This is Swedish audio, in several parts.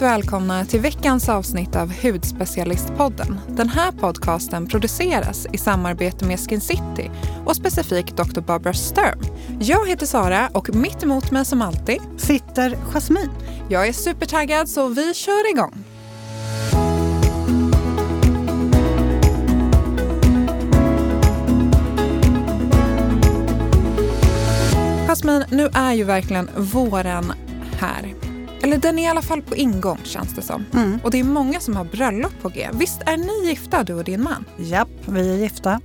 Varmt välkomna till veckans avsnitt av Hudspecialistpodden. Den här podcasten produceras i samarbete med Skin City och specifikt Dr. Barbara Sturm. Jag heter Sara och mitt emot mig som alltid sitter Jasmine. Jag är supertaggad så vi kör igång. Jasmine, nu är ju verkligen våren här. Eller den är i alla fall på ingång känns det som. Mm. Och det är många som har bröllop på G. Visst är ni gifta du och din man? Japp, vi är gifta.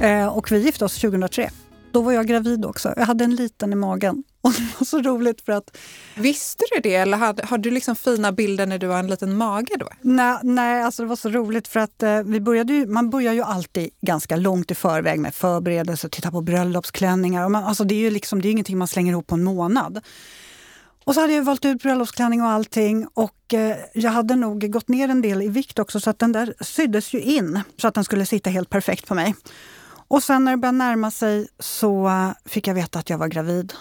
Eh, och vi gifte oss 2003. Då var jag gravid också. Jag hade en liten i magen. Och det var så roligt för att... Visste du det eller har, har du liksom fina bilder när du har en liten mage då? Nej, nej alltså det var så roligt för att eh, vi började ju, man börjar ju alltid ganska långt i förväg med förberedelser, titta på bröllopsklänningar. Och man, alltså det är ju liksom, det är ingenting man slänger ihop på en månad. Och så hade jag valt ut bröllopsklänning och allting och eh, jag hade nog gått ner en del i vikt också så att den där syddes ju in så att den skulle sitta helt perfekt på mig. Och sen när det började närma sig så fick jag veta att jag var gravid.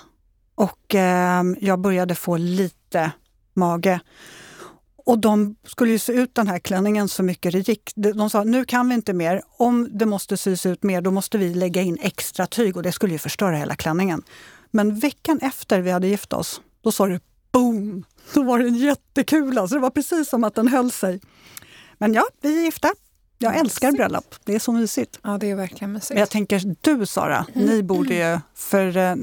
Och eh, jag började få lite mage. Och de skulle ju se ut den här klänningen så mycket det gick. De sa nu kan vi inte mer. Om det måste sys ut mer då måste vi lägga in extra tyg och det skulle ju förstöra hela klänningen. Men veckan efter vi hade gift oss då sa det boom! Då var den jättekul. Alltså det var precis som att den höll sig. Men ja, vi är gifta. Jag älskar bröllop. Det är så mysigt. Ja, det är verkligen mysigt. Men jag tänker, du Sara, mm. ni borde ju... För eh,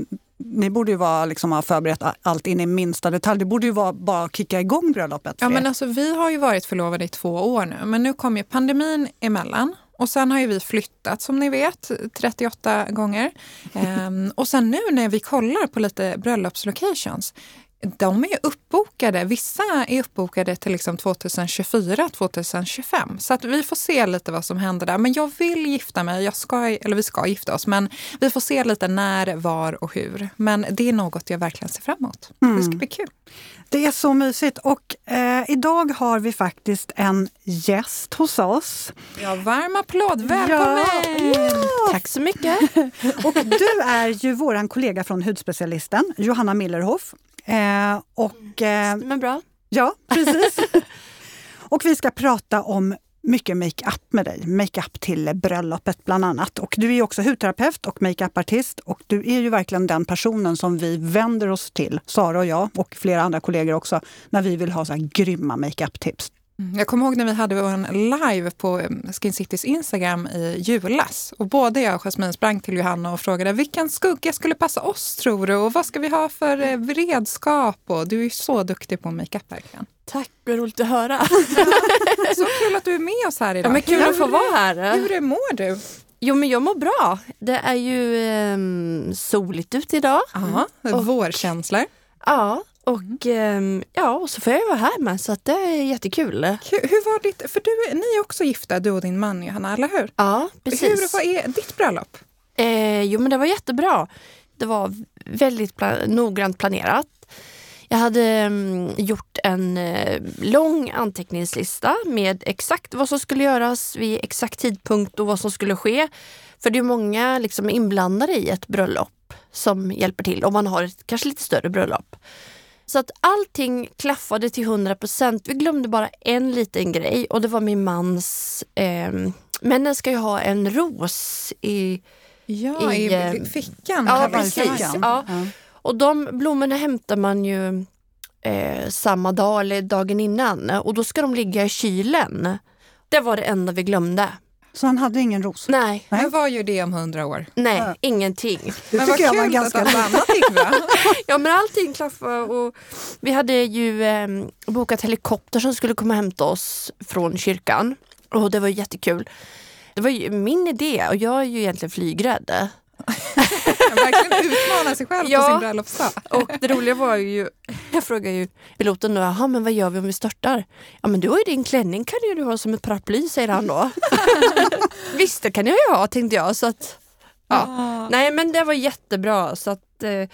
ni borde ju vara, liksom, ha förberett allt in i minsta detalj. Det borde ju vara bara kicka igång bröllopet. Ja, men alltså, vi har ju varit förlovade i två år nu, men nu kom ju pandemin emellan. Och sen har ju vi flyttat som ni vet 38 gånger. Ehm, och sen nu när vi kollar på lite bröllopslocations, de är uppbokade. Vissa är uppbokade till liksom 2024, 2025. Så att vi får se lite vad som händer där. Men jag vill gifta mig. Jag ska, eller vi ska gifta oss. Men vi får se lite när, var och hur. Men det är något jag verkligen ser fram emot. Mm. Det ska bli kul. Det är så mysigt och eh, idag har vi faktiskt en gäst hos oss. Ja, varm applåd! Välkommen! Ja, ja. Tack så mycket! och du är ju vår kollega från hudspecialisten, Johanna Millerhoff. Eh, och, eh, Men bra. Ja, precis. och vi ska prata om mycket makeup med dig. Makeup till bröllopet bland annat. Och du är också hudterapeut och makeupartist och du är ju verkligen den personen som vi vänder oss till, Sara och jag och flera andra kollegor också, när vi vill ha så här grymma makeup-tips. Mm, jag kommer ihåg när vi hade en live på mm, Skin Citys Instagram i julas. Och både jag och Jasmine sprang till Johanna och frågade vilken skugga skulle passa oss tror du? Och vad ska vi ha för eh, redskap? Och du är ju så duktig på makeup verkligen. Tack, vad roligt att höra. så kul att du är med oss här idag. Ja, men kul att få vara här. Hur mår du? Jo men jag mår bra. Det är ju eh, soligt ute idag. Ja, vårkänslor. Ja, och mm. ja, och så får jag vara här med så att det är jättekul. Kul. Hur var ditt, för du, ni är också gifta, du och din man Johanna, eller hur? Ja, precis. Hur var ditt bröllop? Eh, jo men det var jättebra. Det var väldigt plan noggrant planerat. Jag hade mm, gjort en eh, lång anteckningslista med exakt vad som skulle göras vid exakt tidpunkt och vad som skulle ske. För det är många liksom, inblandade i ett bröllop som hjälper till om man har ett kanske lite större bröllop. Så att allting klaffade till 100 procent. Vi glömde bara en liten grej och det var min mans... Eh, männen ska ju ha en ros i... Ja, i, i eh, fickan. Ja, precis. Ja. Och de blommorna hämtar man ju eh, samma dag eller dagen innan och då ska de ligga i kylen. Det var det enda vi glömde. Så han hade ingen ros? Nej. Nej. Men vad gör det om hundra år? Nej, ja. ingenting. Det men tycker jag var ganska att bra. Ja men allting klaffade och vi hade ju eh, bokat helikopter som skulle komma och hämta oss från kyrkan. Och det var jättekul. Det var ju min idé och jag är ju egentligen flygrädd. Verkligen utmana sig själv ja, på sin bröllopsdag. och det roliga var ju, jag frågade ju piloten då, jaha men vad gör vi om vi störtar? Ja men du har ju din klänning kan ju du ha som ett paraply säger han då. Visst det kan jag ju ha tänkte jag. Så att, ja. Ah. Nej men det var jättebra. Så att, eh,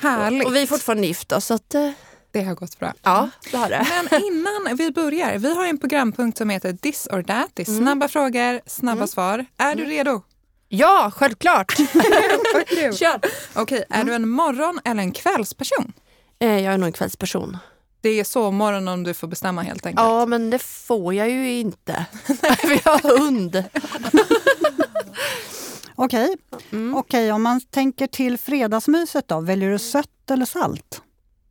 Härligt. Och vi är fortfarande gifta så att eh, det har gått bra. Ja, det har det. Men innan vi börjar, vi har en programpunkt som heter This or that. Det är mm. snabba mm. frågor, snabba mm. svar. Är du mm. redo? Ja, självklart! Kör! Okej, är mm. du en morgon eller en kvällsperson? Eh, jag är nog en kvällsperson. Det är sovmorgon om du får bestämma helt enkelt. Ja, men det får jag ju inte. Vi har hund. Okej, Mm. Okej, om man tänker till fredagsmyset då, väljer du sött eller salt?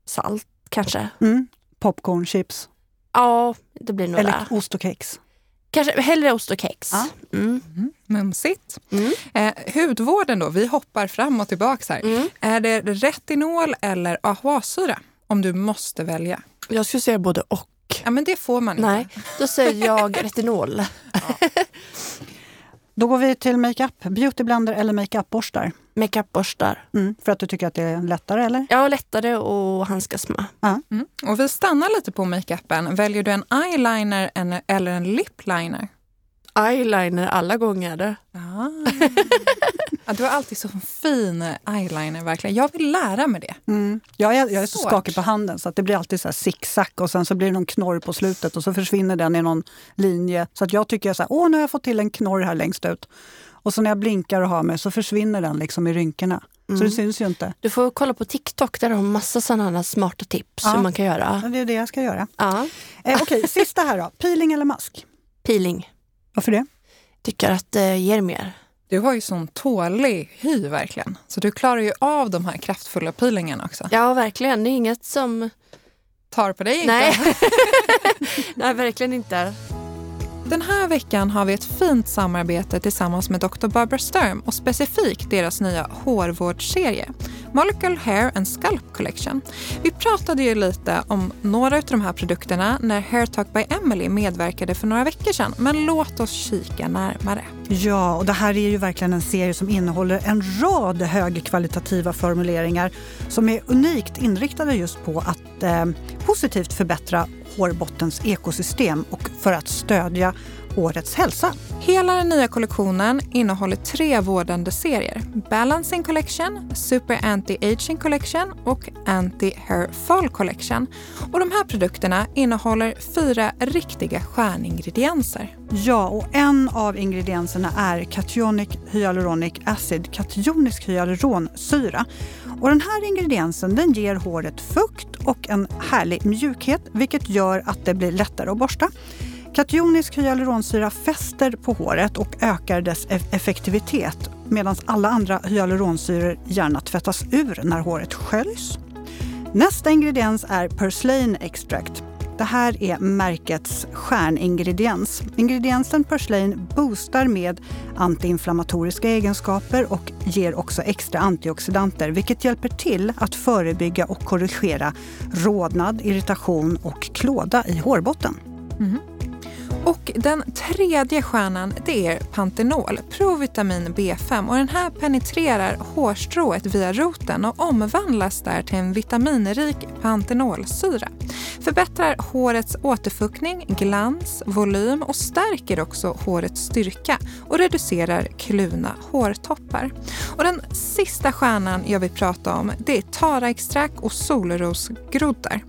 Salt kanske. Mm. Popcorn, chips Ja, det blir nog eller det. ost och kex? Kanske hellre ost och kex. Ja. Mm. Mumsigt. Mm. Eh, hudvården då, vi hoppar fram och tillbaka här. Mm. Är det retinol eller AHA-syra? Om du måste välja. Jag skulle säga både och. Ja, men det får man inte. Nej, då säger jag retinol. Då går vi till makeup. Beautyblender eller makeupborstar? Makeupborstar. Mm. För att du tycker att det är lättare eller? Ja, lättare att handskas med. Mm. Och vi stannar lite på makeupen. Väljer du en eyeliner eller en lipliner? Eyeliner alla gånger. Ah. ja, du har alltid så fin eyeliner verkligen. Jag vill lära mig det. Mm. Jag, är, jag är så skakig på handen så att det blir alltid så här zigzag och sen så blir det någon knorr på slutet och så försvinner den i någon linje. Så att jag tycker så här, åh nu har jag fått till en knorr här längst ut. Och så när jag blinkar och har mig så försvinner den liksom i rynkorna. Så Mm. det syns ju inte. Du får kolla på TikTok där de har massa sådana smarta tips Ja. hur man kan göra. Det är det jag ska göra. Ja. Eh, Okej, sista här då. Peeling eller mask? Peeling. Varför det? Tycker att det ger mer. Du har ju sån tålig hy verkligen. Så du klarar ju av de här kraftfulla peelingarna också. Ja, verkligen. Det är inget som... Tar på dig inte. Nej. Nej, verkligen inte. Den här veckan har vi ett fint samarbete tillsammans med Dr. Barbara Sturm och specifikt deras nya hårvårdsserie, Molecule Hair and Scalp Collection. Vi pratade ju lite om några av de här produkterna när Hair Talk by Emily medverkade för några veckor sedan, men låt oss kika närmare. Ja, och det här är ju verkligen en serie som innehåller en rad högkvalitativa formuleringar som är unikt inriktade just på att eh, positivt förbättra hårbottens ekosystem och för att stödja hårets hälsa. Hela den nya kollektionen innehåller tre vårdande serier. Balancing Collection, Super Anti-Aging Collection och Anti-Hair Fall Collection. Och de här produkterna innehåller fyra riktiga stjärningredienser. Ja, och en av ingredienserna är cationic hyaluronic acid, kationisk hyaluronsyra. Och den här ingrediensen den ger håret fukt och en härlig mjukhet vilket gör att det blir lättare att borsta. Kationisk hyaluronsyra fäster på håret och ökar dess effektivitet medan alla andra hyaluronsyror gärna tvättas ur när håret sköljs. Nästa ingrediens är Purslane Extract. Det här är märkets stjärningrediens. Ingrediensen Purslane boostar med antiinflammatoriska egenskaper och ger också extra antioxidanter vilket hjälper till att förebygga och korrigera rodnad, irritation och klåda i hårbotten. Mhm. Och den tredje stjärnan det är Pantenol, provitamin B5. Och den här penetrerar hårstrået via roten och omvandlas där till en vitaminrik pantenolsyra. Förbättrar hårets återfuktning, glans, volym och stärker också hårets styrka och reducerar kluvna hårtoppar. Och den sista stjärnan jag vill prata om det är taraextrakt och solrosgroddar.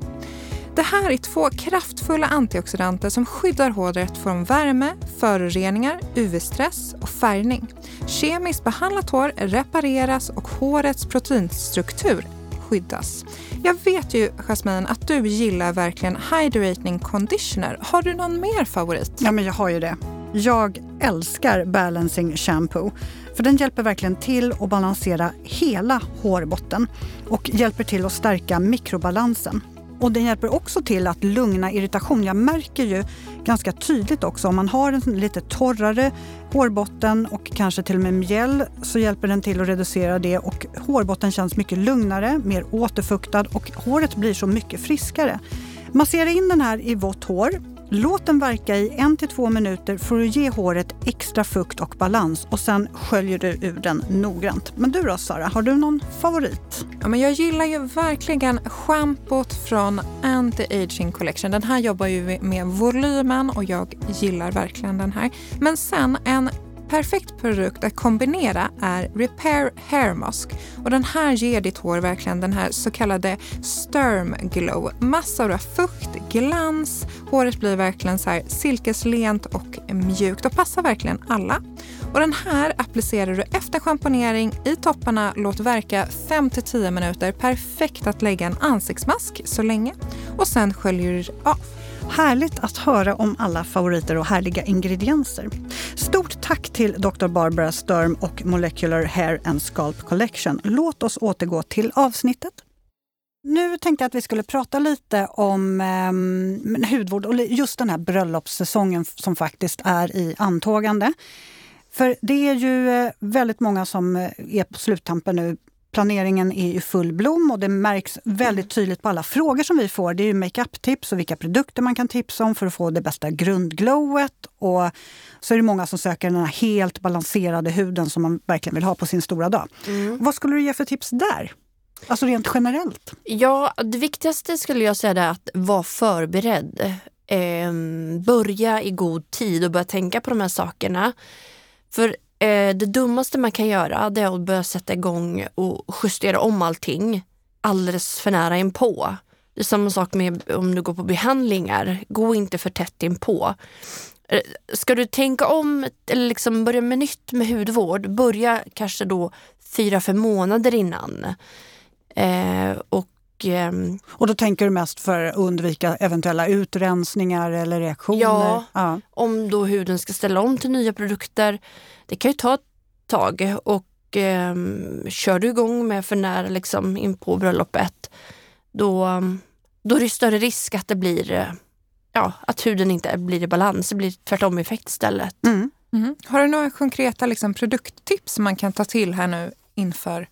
Det här är två kraftfulla antioxidanter som skyddar håret från värme, föroreningar, UV-stress och färgning. Kemiskt behandlat hår repareras och hårets proteinstruktur skyddas. Jag vet ju, Jasmine, att du gillar verkligen Hydrating Conditioner. Har du någon mer favorit? Ja, men jag har ju det. Jag älskar Balancing Shampoo. För den hjälper verkligen till att balansera hela hårbotten och hjälper till att stärka mikrobalansen. Och den hjälper också till att lugna irritation. Jag märker ju ganska tydligt också om man har en lite torrare hårbotten och kanske till och med mjäll så hjälper den till att reducera det och hårbotten känns mycket lugnare, mer återfuktad och håret blir så mycket friskare. Massera in den här i vått hår. Låt den verka i en till två minuter för att ge håret extra fukt och balans och sen sköljer du ur den noggrant. Men du då Sara, har du någon favorit? Ja, men jag gillar ju verkligen schampot från Anti-Aging Collection. Den här jobbar ju med volymen och jag gillar verkligen den här. Men sen en perfekt produkt att kombinera är Repair Hair Mask. Och den här ger ditt hår verkligen den här så kallade Sturm Glow. Massor av fukt, glans, håret blir verkligen så här silkeslent och mjukt och passar verkligen alla. Och den här applicerar du efter schamponering i topparna, låt verka 5-10 minuter. Perfekt att lägga en ansiktsmask så länge. och sen sköljer du av. Härligt att höra om alla favoriter och härliga ingredienser. Stort tack till Dr. Barbara Sturm och Molecular Hair and Scalp Collection. Låt oss återgå till avsnittet. Nu tänkte jag att vi skulle prata lite om eh, hudvård och just den här bröllopssäsongen som faktiskt är i antågande. För det är ju eh, väldigt många som eh, är på sluttampen nu. Planeringen är i full blom och det märks väldigt tydligt på alla frågor som vi får. Det är ju makeup-tips och vilka produkter man kan tipsa om för att få det bästa grundglowet. Och så är det många som söker den här helt balanserade huden som man verkligen vill ha på sin stora dag. Mm. Vad skulle du ge för tips där? Alltså rent generellt? Ja, det viktigaste skulle jag säga är att vara förberedd. Eh, börja i god tid och börja tänka på de här sakerna. För eh, det dummaste man kan göra det är att börja sätta igång och justera om allting alldeles för nära inpå. Det är samma sak med om du går på behandlingar. Gå inte för tätt inpå. Eh, ska du tänka om eller liksom börja med nytt med hudvård, börja kanske då fyra, fem månader innan. Eh, och och då tänker du mest för att undvika eventuella utrensningar eller reaktioner? Ja, ja, om då huden ska ställa om till nya produkter. Det kan ju ta ett tag och eh, kör du igång med för nära liksom in på bröllopet då, då är det större risk att det blir ja, att huden inte blir i balans. Det blir tvärtom effekt istället. Mm. Mm. Har du några konkreta liksom, produkttips man kan ta till här nu inför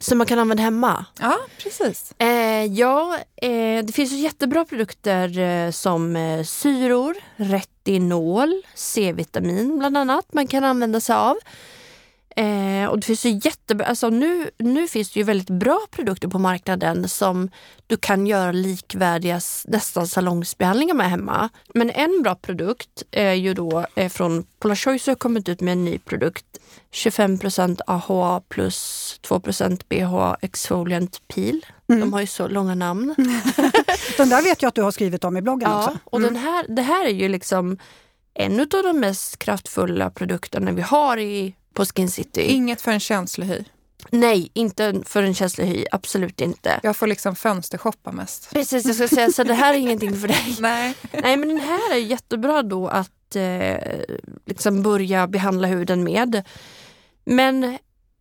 som man kan använda hemma? Ja, precis. Eh, ja, eh, det finns ju jättebra produkter eh, som eh, syror, retinol, C-vitamin bland annat man kan använda sig av. Eh, och det finns ju jättebra, alltså nu, nu finns det ju väldigt bra produkter på marknaden som du kan göra likvärdiga nästan salongsbehandlingar med hemma. Men en bra produkt är ju då är från Polar Choice har kommit ut med en ny produkt. 25% AHA plus 2 BHA Exfoliant Peel. Mm. De har ju så långa namn. den där vet jag att du har skrivit om i bloggen ja, också. Mm. och den här, det här är ju liksom en av de mest kraftfulla produkterna vi har i på Skin City. Inget för en känslig hy? Nej, inte för en känslig hy. Absolut inte. Jag får liksom fönstershoppa mest. Precis, jag ska säga så det här är ingenting för dig. Nej. Nej, men den här är jättebra då att eh, liksom börja behandla huden med. Men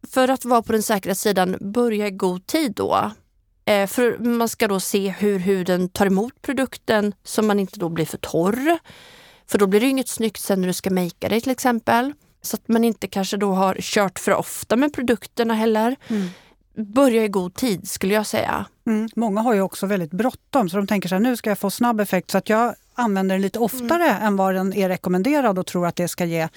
för att vara på den säkra sidan, börja i god tid då. Eh, för man ska då se hur huden tar emot produkten så man inte då blir för torr. För då blir det inget snyggt sen när du ska makea dig till exempel. Så att man inte kanske då har kört för ofta med produkterna heller. Mm. Börja i god tid skulle jag säga. Mm. Många har ju också väldigt bråttom så de tänker så här, nu ska jag få snabb effekt så att jag använder den lite oftare mm. än vad den är rekommenderad och tror att det ska ge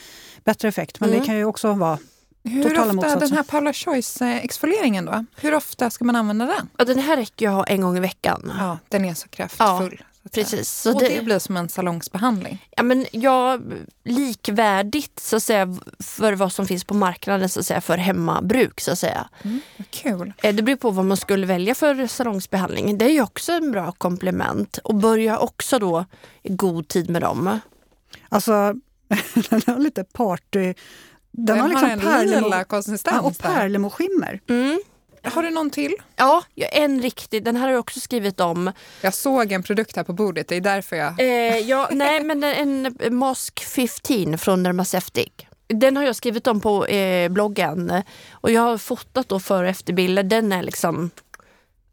bättre effekt. Men det mm. kan ju också vara hur ofta motsatsen. den här Paula Choice-exfolieringen då? Hur ofta ska man använda den? Ja, den här räcker ju att ha en gång i veckan. Ja, den är så kraftfull. Ja. Precis. Så och det, det, blir som en salongsbehandling? Ja, men ja, likvärdigt så att säga, för vad som finns på marknaden så att säga, för hemmabruk. Så att säga. Mm, kul. Eh, det beror på vad man skulle välja för salongsbehandling. Det är ju också en bra komplement och börja också då i god tid med dem. Alltså, den har lite party... Den, den har, liksom har en lila konsistens. Ja, och pärlemoskimmer. Mm. Har du någon till? Ja, en riktig. Den här har jag också skrivit om. Jag såg en produkt här på bordet, det är därför jag... Eh, ja, nej, men en Mask 15 från Dermaceutic. Den har jag skrivit om på eh, bloggen och jag har fotat då före och efterbilder. Den är liksom...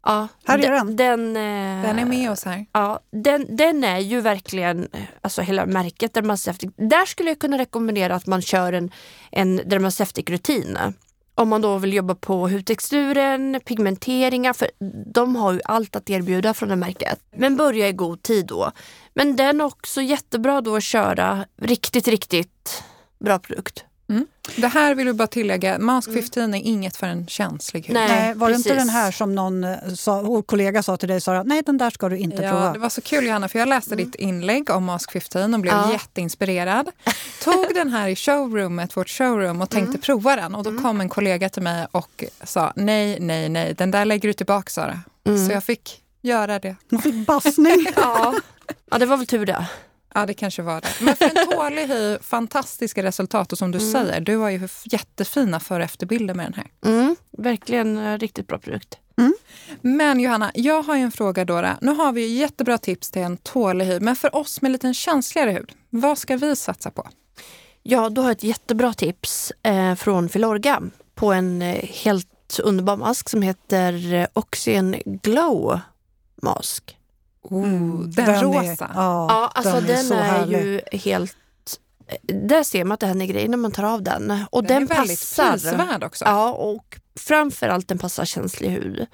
Ja, här är den. Den, eh, den är med oss här. Ja, den, den är ju verkligen, alltså hela märket Dermaceutic. Där skulle jag kunna rekommendera att man kör en, en Dermaceutic-rutin. Om man då vill jobba på hudtexturen, pigmenteringar, för de har ju allt att erbjuda från det märket. Men börja i god tid då. Men den är också jättebra då att köra riktigt, riktigt bra produkt. Mm. Det här vill du bara tillägga, Mask 15 mm. är inget för en känslig hud. Nej, nej var precis. det inte den här som någon eh, sa, kollega sa till dig, Sara, nej den där ska du inte ja, prova. Det var så kul Johanna, för jag läste mm. ditt inlägg om Mask 15 och blev ja. jätteinspirerad. Tog den här i showroomet, vårt showroom och tänkte mm. prova den och då mm. kom en kollega till mig och sa, nej, nej, nej, den där lägger du tillbaka Sara. Mm. Så jag fick göra det. Hon fick bassning. ja. ja, det var väl tur det. Ja, det kanske var det. Men för en tålig hy, fantastiska resultat. Och som du Mm. säger, du har ju jättefina före och efterbilder med den här. Mm, verkligen eh, riktigt bra produkt. Men Johanna, jag har ju en fråga då. Nu har vi ju jättebra tips till en tålig hy, men för oss med lite känsligare hud, vad ska vi satsa på? Ja, då har jag ett jättebra tips eh, från Filorga på en eh, helt underbar mask som heter eh, Oxygen Glow Mask. Oh, den, är- rosa. ja, Ja, alltså den, så är, härlig. ju helt... Där ser man att det händer grejer när man tar av den. Och den, den är väldigt passar. prisvärd också. Ja, och framförallt den passar känslig hud.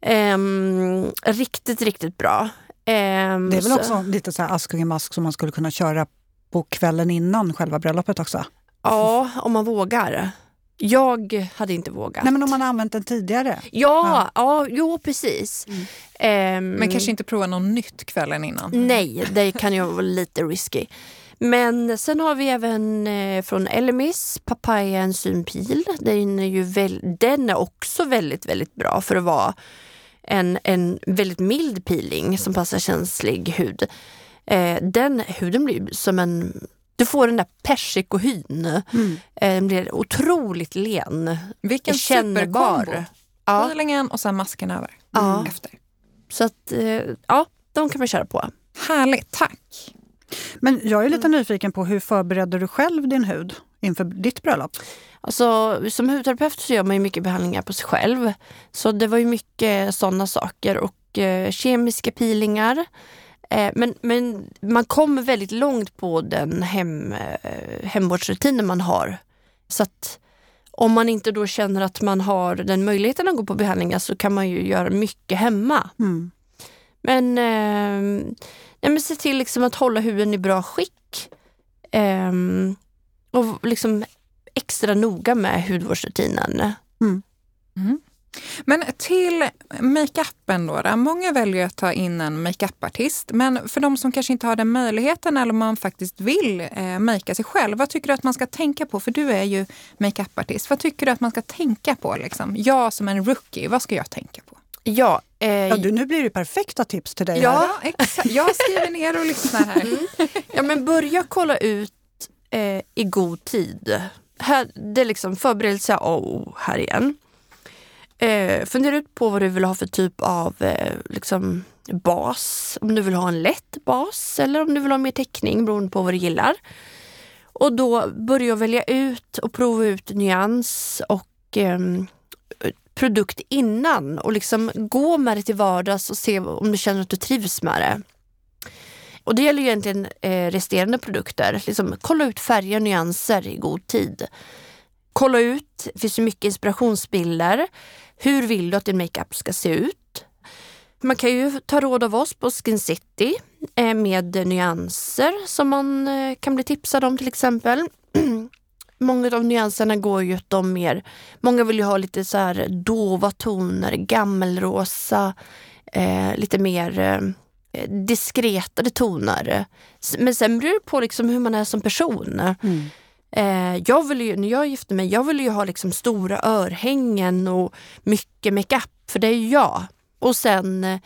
Ehm, riktigt, riktigt bra. Ehm, Det är väl så- också lite så här Askungen-mask som man skulle kunna köra på kvällen innan själva bröllopet också. Ja, om man vågar. Jag hade inte vågat. Nej men om man har använt den tidigare. Ja, ja. jo precis. Mm. Ehm, Men kanske inte prova något nytt kvällen innan. Nej, det kan ju vara lite risky. Men sen har vi även eh, från Elemis Papaya enzympil. Den är, ju väl, den är också väldigt, väldigt bra för att vara en, en väldigt mild peeling som passar känslig hud. Eh, den huden blir som en... Du får den där persikohyn. Mm. Eh, den blir otroligt len. Vilken kännbar. superkombo. Ja, och sen masken över. Ja. Efter. så att, eh, ja, de kan man köra på. Härligt, tack. Men jag är lite nyfiken på hur förbereder du själv din hud inför ditt bröllop? Alltså, som hudterapeut så gör man ju mycket behandlingar på sig själv. Så det var ju mycket sådana saker och eh, kemiska peelingar. Eh, men, men man kommer väldigt långt på den hem, eh, hemvårdsrutinen man har. Så att om man inte då känner att man har den möjligheten att gå på behandlingar så kan man ju göra mycket hemma. Mm. Men, eh, nej, men se till liksom att hålla huden i bra skick. Ehm, och liksom extra noga med hudvårdsrutinen. Men till makeupen då, då. Många väljer att ta in en makeupartist. Men för de som kanske inte har den möjligheten eller man faktiskt vill eh, makea sig själv. Vad tycker du att man ska tänka på? För du är ju makeupartist. Vad tycker du att man ska tänka på? Liksom? Jag som en rookie, vad ska jag tänka på? Ja, eh, Ja, du, nu blir det perfekta tips till dig. Ja. här. Exakt. Jag skriver ner och lyssnar här. ja, men börja kolla ut eh, i god tid. Här, det är liksom förberedelse A och här igen. Eh, fundera ut på vad du vill ha för typ av eh, liksom bas. Om du vill ha en lätt bas eller om du vill ha mer täckning beroende på vad du gillar. Och då börja välja ut och prova ut nyans och eh, produkt innan och liksom gå med det till vardags och se om du känner att du trivs med det. Och det gäller ju egentligen eh, resterande produkter. Liksom, kolla ut färger och nyanser i god tid. Kolla ut, det finns ju mycket inspirationsbilder. Hur vill du att din makeup ska se ut? Man kan ju ta råd av oss på Skin City eh, med nyanser som man eh, kan bli tipsad om till exempel. Många av nyanserna går ju åt de mer, många vill ju ha lite så här dova toner, gammelrosa, eh, lite mer eh, diskretare toner. Men sen beror det på liksom hur man är som person. Mm. Eh, jag ville ju, när jag gifte mig, jag ville ju ha liksom stora örhängen och mycket makeup, för det är ju jag. Och sen, eh,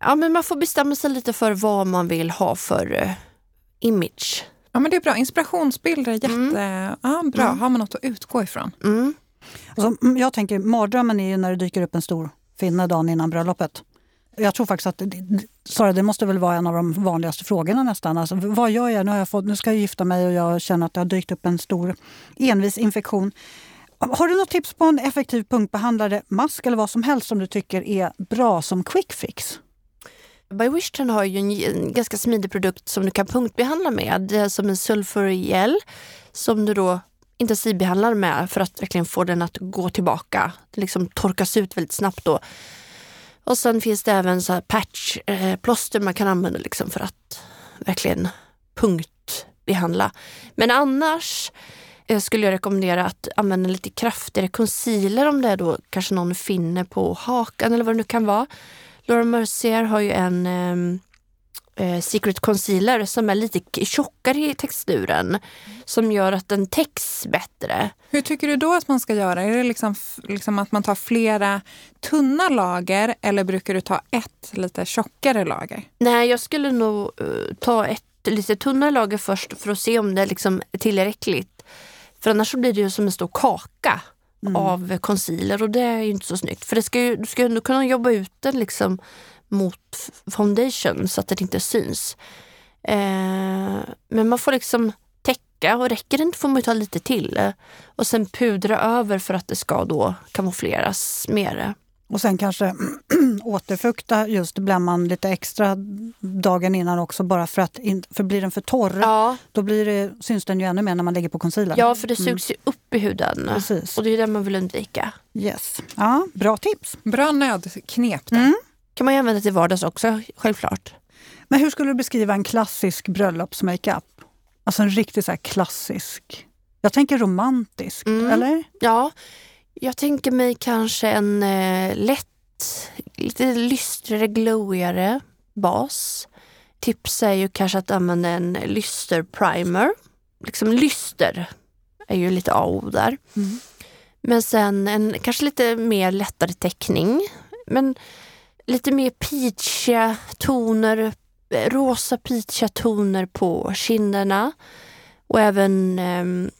ja men man får bestämma sig lite för vad man vill ha för eh, image. Ja, men det är bra. Inspirationsbilder är jätte... Mm. Ja, bra. Mm. Har man något att utgå ifrån. Mm. Alltså, mm, jag tänker, mardrömmen är ju när det dyker upp en stor finne dagen innan bröllopet. Jag tror faktiskt att, Sara, det måste väl vara en av de vanligaste frågorna nästan. Alltså, vad gör jag? Nu, har jag fått, nu ska jag gifta mig och jag känner att det har dykt upp en stor envis infektion. Har du något tips på en effektiv punktbehandlare, mask eller vad som helst som du tycker är bra som quick fix? Bywishton har ju en, en ganska smidig produkt som du kan punktbehandla med. Det är som en sulfurgel som du då intensivbehandlar med för att verkligen få den att gå tillbaka. Det liksom torkas ut väldigt snabbt då. Och sen finns det även så här patch, eh, plåster man kan använda liksom för att verkligen punktbehandla. Men annars eh, skulle jag rekommendera att använda lite kraftigare concealer om det är då kanske någon finne på hakan eller vad det nu kan vara. Laura Mercier har ju en eh, eh, Secret Concealer som är lite tjockare i texturen som gör att den täcks bättre. Hur tycker du då att man ska göra? Är det liksom, liksom att man tar flera tunna lager eller brukar du ta ett lite tjockare lager? Nej, jag skulle nog eh, ta ett lite tunnare lager först för att se om det liksom är tillräckligt. För annars så blir det ju som en stor kaka Mm. av concealer och det är ju inte så snyggt. För det ska ju, du ska ju kunna jobba ut den liksom mot foundation så att det inte syns. Eh, men man får liksom täcka och räcker det inte får man ta lite till. Och sen pudra över för att det ska då kamoufleras mer. Och sen kanske återfukta just blämman lite extra dagen innan också bara för att in, för blir den för torr Ja, då blir det, syns den ju ännu mer när man lägger på concealer. ja för det sugs ju upp i huden. Precis. Och det är det man vill undvika. Yes. Ja, bra tips. Bra nödknep där. Mm. Kan man ju använda till vardags också, självklart. Men hur skulle du beskriva en klassisk bröllopsmakeup? Alltså en riktigt så här klassisk. Jag tänker romantisk, Mm. eller? Ja, jag tänker mig kanske en eh, lätt, lite lystrare, glowigare bas. Tips är ju kanske att använda en lysterprimer. Liksom lyster är ju lite A och O där. Mm. Men sen en kanske lite mer lättare teckning. Men lite mer peachiga toner, eh, rosa peachiga toner på kinderna. Och även ehm,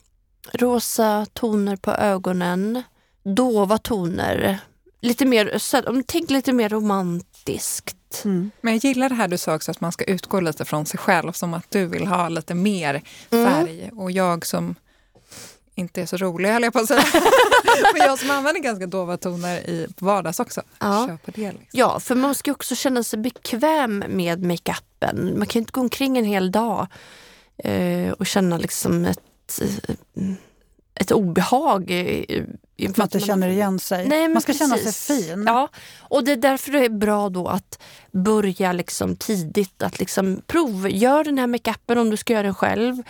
rosa toner på ögonen. Dova toner. Lite mer, så- tänker lite mer romantiskt. Mm. Men jag gillar det här du sa också att man ska utgå lite från sig själv som att du vill ha lite mer Mm. färg och jag som inte är så rolig höll jag på att säga. Men jag som använder ganska dova toner i vardags också. Ja. Kör på det liksom. Ja, för man ska också känna sig bekväm med makeupen. Man kan ju inte gå omkring en hel dag eh, och känna liksom ett, eh, ett obehag. eh, För att att det man- känner igen sig. Nej, men man ska känna sig precis. fin. Ja, och det är därför det är bra då att börja liksom tidigt att liksom provgör den här makeupen om du ska göra den själv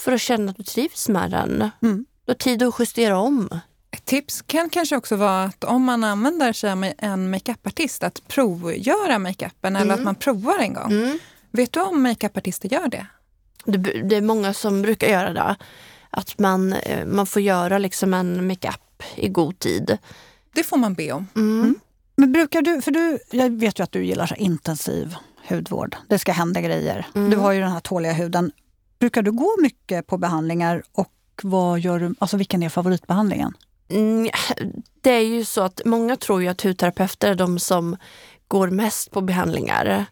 för att känna att du trivs med den. Mm. Du har tid att justera om. Ett tips kan kanske också vara att om man använder sig av en makeupartist att provgöra makeupen eller Mm. att man provar en gång. Mm. Vet du om makeupartister gör det? Det, det är många som brukar göra det. Att man, eh, man får göra liksom en makeup i god tid. Det får man be om. Mm. Men brukar du, för du, jag vet ju att du gillar så intensiv hudvård. Det ska hända grejer. Mm. Du har ju den här tåliga huden. Brukar du gå mycket på behandlingar och vad gör du, alltså vilken är favoritbehandlingen? Mm, det är ju så att många tror ju att hudterapeuter är de som går mest på behandlingar.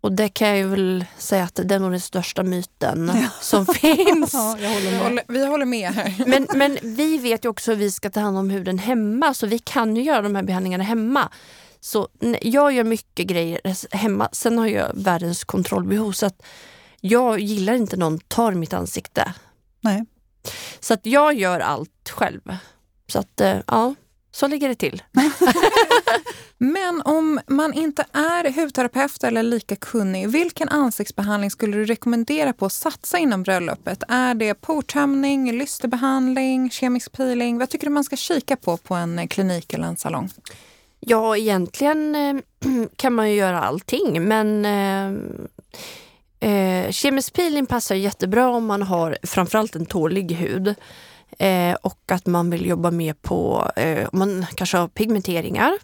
Och det kan jag ju väl säga att det är nog den största myten som finns. jag håller Vi håller, vi håller med här. Men, men vi vet ju också hur vi ska ta hand om huden hemma så vi kan ju göra de här behandlingarna hemma. Så jag gör mycket grejer hemma. Sen har jag världens kontrollbehov så att jag gillar inte någon tar mitt ansikte. Nej. Så att jag gör allt själv. Så att eh, ja, så ligger det till. Men om man inte är hudterapeut eller lika kunnig, vilken ansiktsbehandling skulle du rekommendera på att satsa inom bröllopet? Är det portömning, lysterbehandling, kemisk peeling? Vad tycker du man ska kika på på en klinik eller en salong? Ja, egentligen eh, kan man ju göra allting men eh, kemisk peeling passar jättebra om man har framförallt en tålig hud. Eh, och att man vill jobba mer på, eh, om man kanske har pigmenteringar,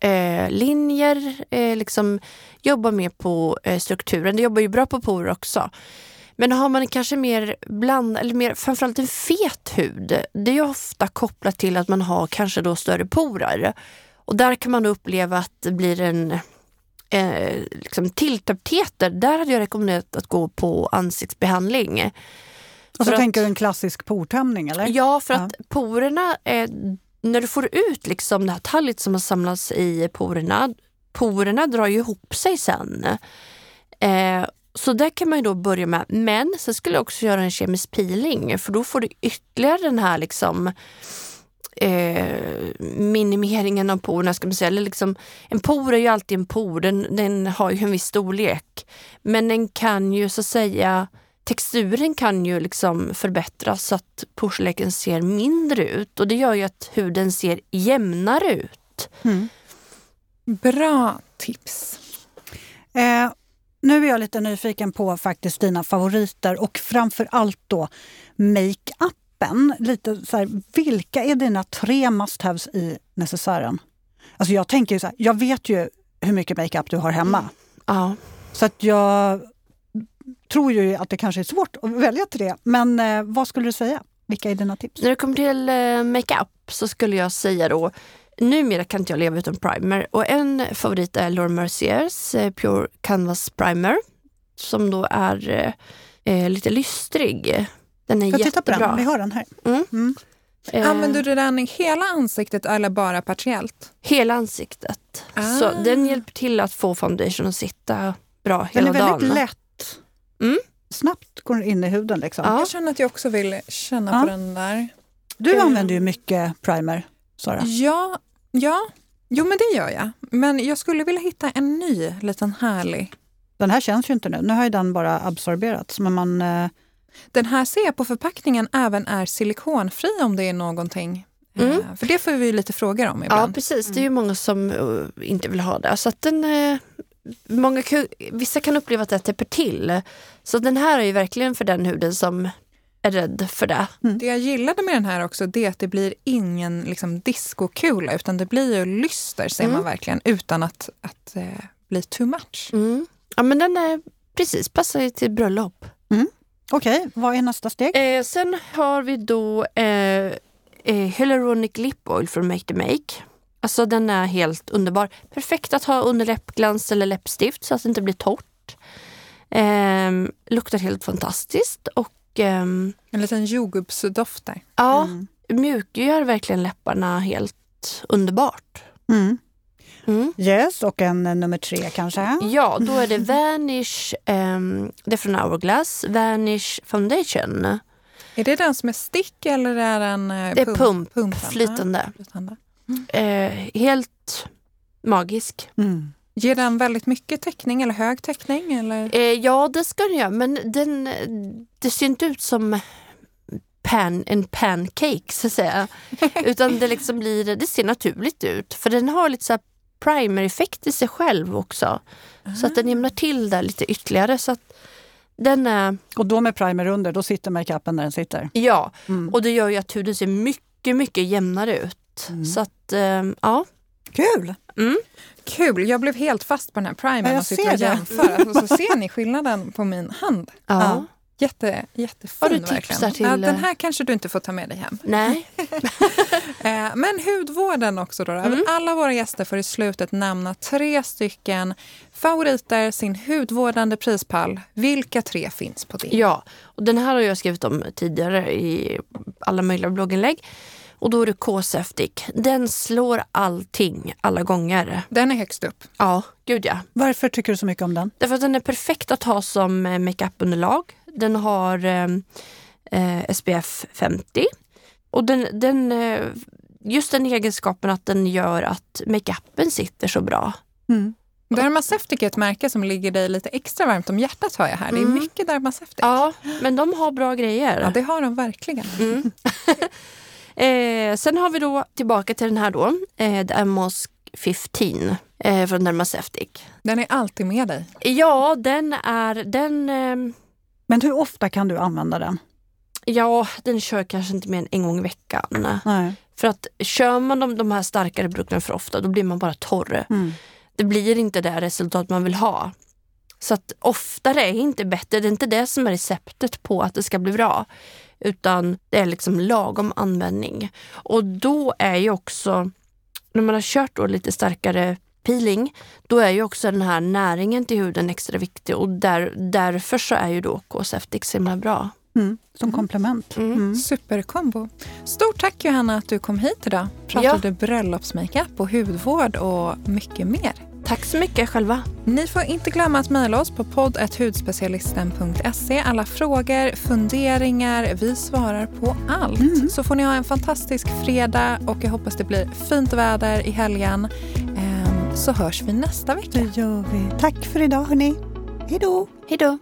eh, linjer, eh, liksom jobba mer på eh, strukturen. Det jobbar ju bra på porer också. Men har man kanske mer bland, eller mer, framförallt en fet hud, det är ju ofta kopplat till att man har kanske då större porer. Och där kan man uppleva att det blir en eh, liksom tilltäpptheter. Där hade jag rekommenderat att gå på ansiktsbehandling. Och så För att- tänker du en klassisk portömning eller? Ja, för Ja. att porerna, eh, när du får ut liksom det här tallet som har samlats i porerna, porerna drar ju ihop sig sen. Eh, så där kan man ju då börja med. Men sen skulle jag också göra en kemisk peeling för då får du ytterligare den här liksom eh, minimeringen av porerna. Ska man säga. Eller liksom, en por är ju alltid en por, den, den har ju en viss storlek. Men den kan ju så att säga texturen kan ju liksom förbättras så att porsleken ser mindre ut och det gör ju att huden ser jämnare ut. Mm. Bra tips. Eh, nu är jag lite nyfiken på faktiskt dina favoriter och framför allt då make-upen. Lite så här, vilka är dina tre must-haves i necessären? Alltså jag tänker så här, jag vet ju hur mycket makeup du har hemma. Ja. Så att jag tror ju att det kanske är svårt att välja till det. Men eh, vad skulle du säga? Vilka är dina tips? När det kommer till eh, makeup så skulle jag säga då Numera kan inte jag leva utan primer och en favorit är Laura Merciers eh, Pure Canvas Primer som då är eh, eh lite lystrig. Den är jag jättebra. titta på den, vi har den här. Mm. Mm. Eh, Använder du den i hela ansiktet eller bara partiellt? Hela ansiktet. Ah. Så den hjälper till att få foundation att sitta bra hela dagen. Den är väldigt dagen. lätt. Mm. Snabbt går den in i huden. Liksom. Ja. Jag känner att jag också vill känna ja. på den där. Du eh. använder ju mycket primer, Sara. Ja, ja, jo men det gör jag. Men jag skulle vilja hitta en ny liten härlig. Den här känns ju inte nu. Nu har ju den bara absorberats. Men man, eh, den här ser jag på förpackningen även är silikonfri om det är någonting. Eh, mm. För det får vi lite frågor om ibland. Ja precis, det är ju mm. många som uh, inte vill ha det. Så att den, uh, många, vissa kan uppleva att det täpper till. Så den här är ju verkligen för den huden som är rädd för det. Mm. Det jag gillade med den här också det är att det blir ingen liksom, diskokula utan det blir ju lyster ser mm. man verkligen utan att, att eh, bli too much. Mm. Ja men den är precis, passar ju till bröllop. Okej, okay. vad är nästa steg? Eh, sen har vi då eh, eh, Hyaluronic Lip Oil från Make the Make. Alltså den är helt underbar. Perfekt att ha under läppglans eller läppstift så att det inte blir torrt. Eh, luktar helt fantastiskt och en liten jordgubbsdoft där. Ja, mm. mjukgör verkligen läpparna helt underbart. Mm. Mm. Yes, och en eh, nummer tre kanske? Ja, då är det Vanish, um, det är från Hourglass, Vanish Foundation. Är det den som är stick eller är den uh, Det är pump, pump flytande. flytande. Mm. Uh, helt magisk. Mm. Ger den väldigt mycket täckning eller hög täckning? Eller? Uh, ja, det ska den göra, men den, det ser inte ut som pan, en pancake så att säga. Utan det, liksom blir, det ser naturligt ut. För den har lite så primer-effekt i sig själv också. Mm. Så att den jämnar till det lite ytterligare. Så att den är... Och då med primer under, då sitter makeupen där den sitter? Ja, mm. och det gör ju att huden ser mycket, mycket jämnare ut. Mm. Så att, äh, ja. Kul! Mm. Kul! Jag blev helt fast på den här primern och sitter och jämför. Och så ser ni skillnaden på min hand. Ja. Jätte, jättefin Har du tips verkligen. Till... Ja, den här kanske du inte får ta med dig hem. Nej. Eh, men hudvården också då. Mm. Alla våra gäster får i slutet nämna tre stycken favoriter, sin hudvårdande prispall. Vilka tre finns på det? Ja, och den här har jag skrivit om tidigare i alla möjliga blogginlägg. Och då är det K-Septic. Den slår allting alla gånger. Den är högst upp? Ja, gud ja. Varför tycker du så mycket om den? Därför att den är perfekt att ha som eh, makeupunderlag. Den har eh, eh SPF 50. Och den, den, eh, just den egenskapen att den gör att makeupen sitter så bra. Mm. Dermaceutic är ett märke som ligger dig lite extra varmt om hjärtat hör jag här. Det är mm. mycket Dermaceutic. Ja, men de har bra grejer. Ja, det har de verkligen. Mm. eh, sen har vi då tillbaka till den här då, eh, The Amos 15 eh, från Dermaceutic. Den är alltid med dig? Ja, den är... Den, eh, men hur ofta kan du använda den? Ja, den kör kanske inte mer än en gång i veckan. Nej. För att kör man de, de här starkare produkterna för ofta då blir man bara torr. Mm. Det blir inte det resultat man vill ha. Så att oftare är inte bättre. Det är inte det som är receptet på att det ska bli bra. Utan det är liksom lagom användning. Och då är ju också, när man har kört då lite starkare peeling, då är ju också den här näringen till huden extra viktig och där, därför så är ju då K-Septic så himla bra. Mm, som komplement. Mm. Mm. Superkombo. Stort tack Johanna att du kom hit idag. Pratade ja. bröllopsmakeup och hudvård och mycket mer. Tack så mycket själva. Ni får inte glömma att mejla oss på podd.hudspecialisten.se. Alla frågor, funderingar, vi svarar på allt. Mm. Så får ni ha en fantastisk fredag och jag hoppas det blir fint väder i helgen så hörs vi nästa vecka. Det gör vi. Tack för idag hörni. Hej då. Hej då.